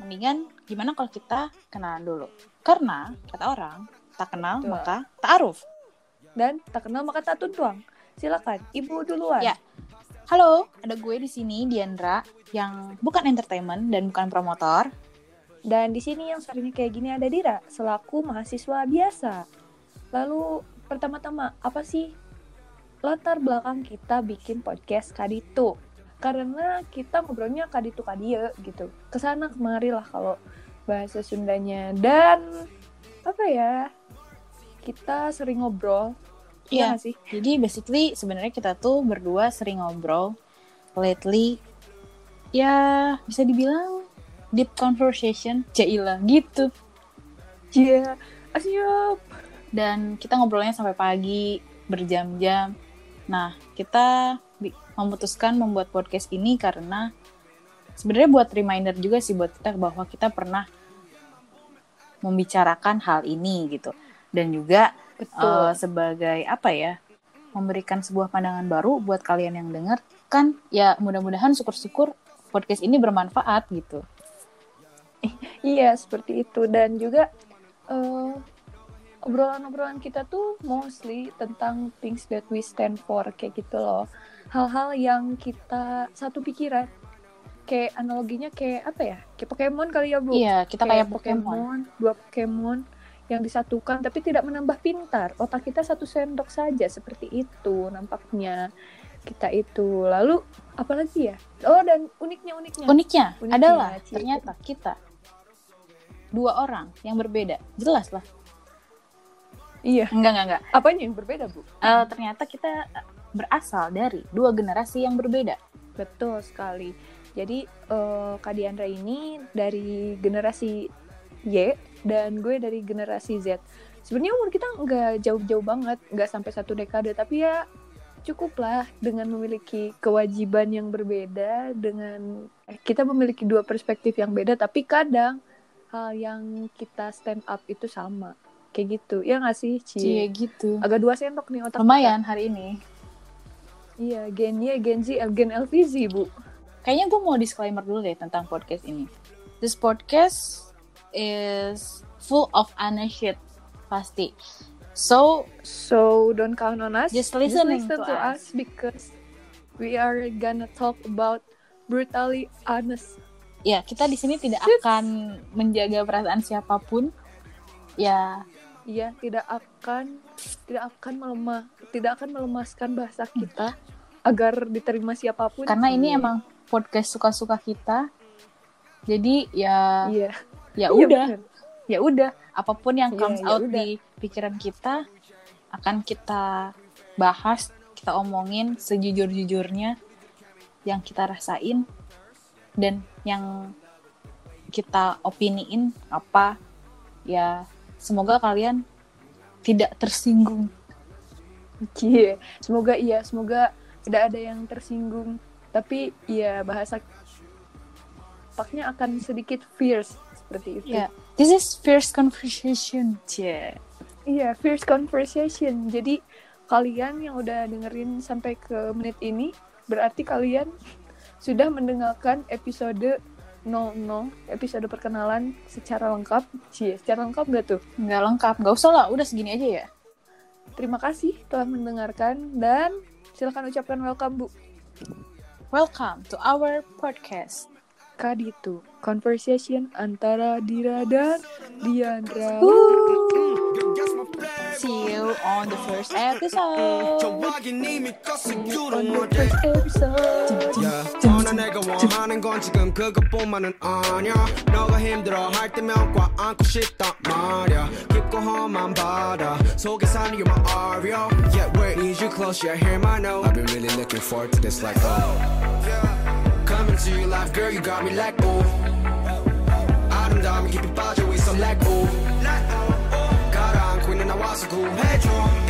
mendingan gimana kalau kita kenalan dulu? Karena kata orang tak kenal Betul. maka ta'aruf. Dan tak kenal maka tak tuntuang. Silakan, Ibu duluan. Ya. Halo, ada gue di sini Diandra yang bukan entertainment dan bukan promotor. Dan di sini yang suaranya kayak gini ada Dira, selaku mahasiswa biasa. Lalu pertama-tama, apa sih latar belakang kita bikin podcast Kaditu? Karena kita ngobrolnya Kaditu Kadie gitu. Ke sana kemari lah kalau bahasa Sundanya. Dan apa ya? Kita sering ngobrol. Iya nggak sih? Jadi basically sebenarnya kita tuh berdua sering ngobrol lately ya bisa dibilang deep conversation Jaila gitu. Iya, siap. dan kita ngobrolnya sampai pagi berjam-jam. Nah, kita memutuskan membuat podcast ini karena sebenarnya buat reminder juga sih buat kita bahwa kita pernah membicarakan hal ini gitu. Dan juga Betul. eh, sebagai apa ya? memberikan sebuah pandangan baru buat kalian yang dengar kan ya mudah-mudahan syukur-syukur podcast ini bermanfaat gitu. Iya, seperti itu. Dan juga eh, obrolan-obrolan kita tuh mostly tentang things that we stand for, kayak gitu loh. Hal-hal yang kita satu pikiran. Kayak analoginya kayak apa ya? Kayak Pokemon kali ya, Bu? Iya, kita kayak Pokemon. Dua Pokemon yang disatukan tapi tidak menambah pintar. Otak kita satu sendok saja seperti itu nampaknya kita itu. Lalu apalagi ya? Oh, dan uniknya-uniknya. Uniknya, Uniknya, adalah Ci. ternyata kita dua orang yang berbeda. Jelas lah. Iya. Enggak, enggak, enggak. Apanya yang berbeda, Bu? Eh, ternyata kita berasal dari dua generasi yang berbeda. Betul sekali. Jadi eh, Kak Diandra ini dari generasi Y dan gue dari generasi Z. Sebenarnya umur kita nggak jauh-jauh banget, nggak sampai satu dekade, tapi ya cukuplah dengan memiliki kewajiban yang berbeda, dengan eh, kita memiliki dua perspektif yang beda, tapi kadang hal yang kita stand up itu sama, kayak gitu. Ya nggak sih, Ci? Cie gitu. Agak dua sendok nih otak. Lumayan hari ini. Iya, Gen Y, Gen Z, Gen LVZ, Bu. Kayaknya gue mau disclaimer dulu deh tentang podcast ini. This podcast is full of shit. Pasti. So, So don't count on us. Just listen to to us. us because we are gonna talk about brutally honest. ya kita di sini tidak Shit. akan menjaga perasaan siapa pun. Ya, Iya, tidak akan tidak akan melemah, tidak akan melemaskan bahasa kita agar diterima siapa pun. karena ini emang podcast suka-suka kita. Jadi ya iya. ya Iya, udah ya udah apa pun yang Iya, comes ya out di pikiran kita akan kita bahas kita omongin sejujur-jujurnya yang kita rasain dan yang kita opiniin apa ya semoga kalian tidak tersinggung Iya. Semoga iya, semoga tidak ada yang tersinggung. Tapi iya bahasa paknya akan sedikit fierce seperti itu. ya this is first conversation Cie. Iya, fierce conversation. Jadi kalian yang udah dengerin sampai ke menit ini, berarti kalian sudah mendengarkan episode 00, episode perkenalan secara lengkap. Cie, secara lengkap nggak tuh? nggak lengkap nggak usah lah udah segini aja ya Terima kasih telah mendengarkan dan silakan ucapkan welcome Bu. welcome to our podcast Kaditu, conversation antara Dira dan Diandra. see you on the first episode 좋아하긴 이미 껐어 You On don't the want that first episode. yeah. 어나 내가 원하는 건 지금 그것뿐만은 아니야 너가 힘들어 할 때면 꽉 안고 싶단 말야 깊고 험한 바다 속에 사는 you're my aria Yeah, where need you close, yeah, hear my note I've been really looking forward to this like oh Coming to your life, girl, you got me like oh 아름다운 마음이 깊이 빠져 있어 let go 가라 popsicle head.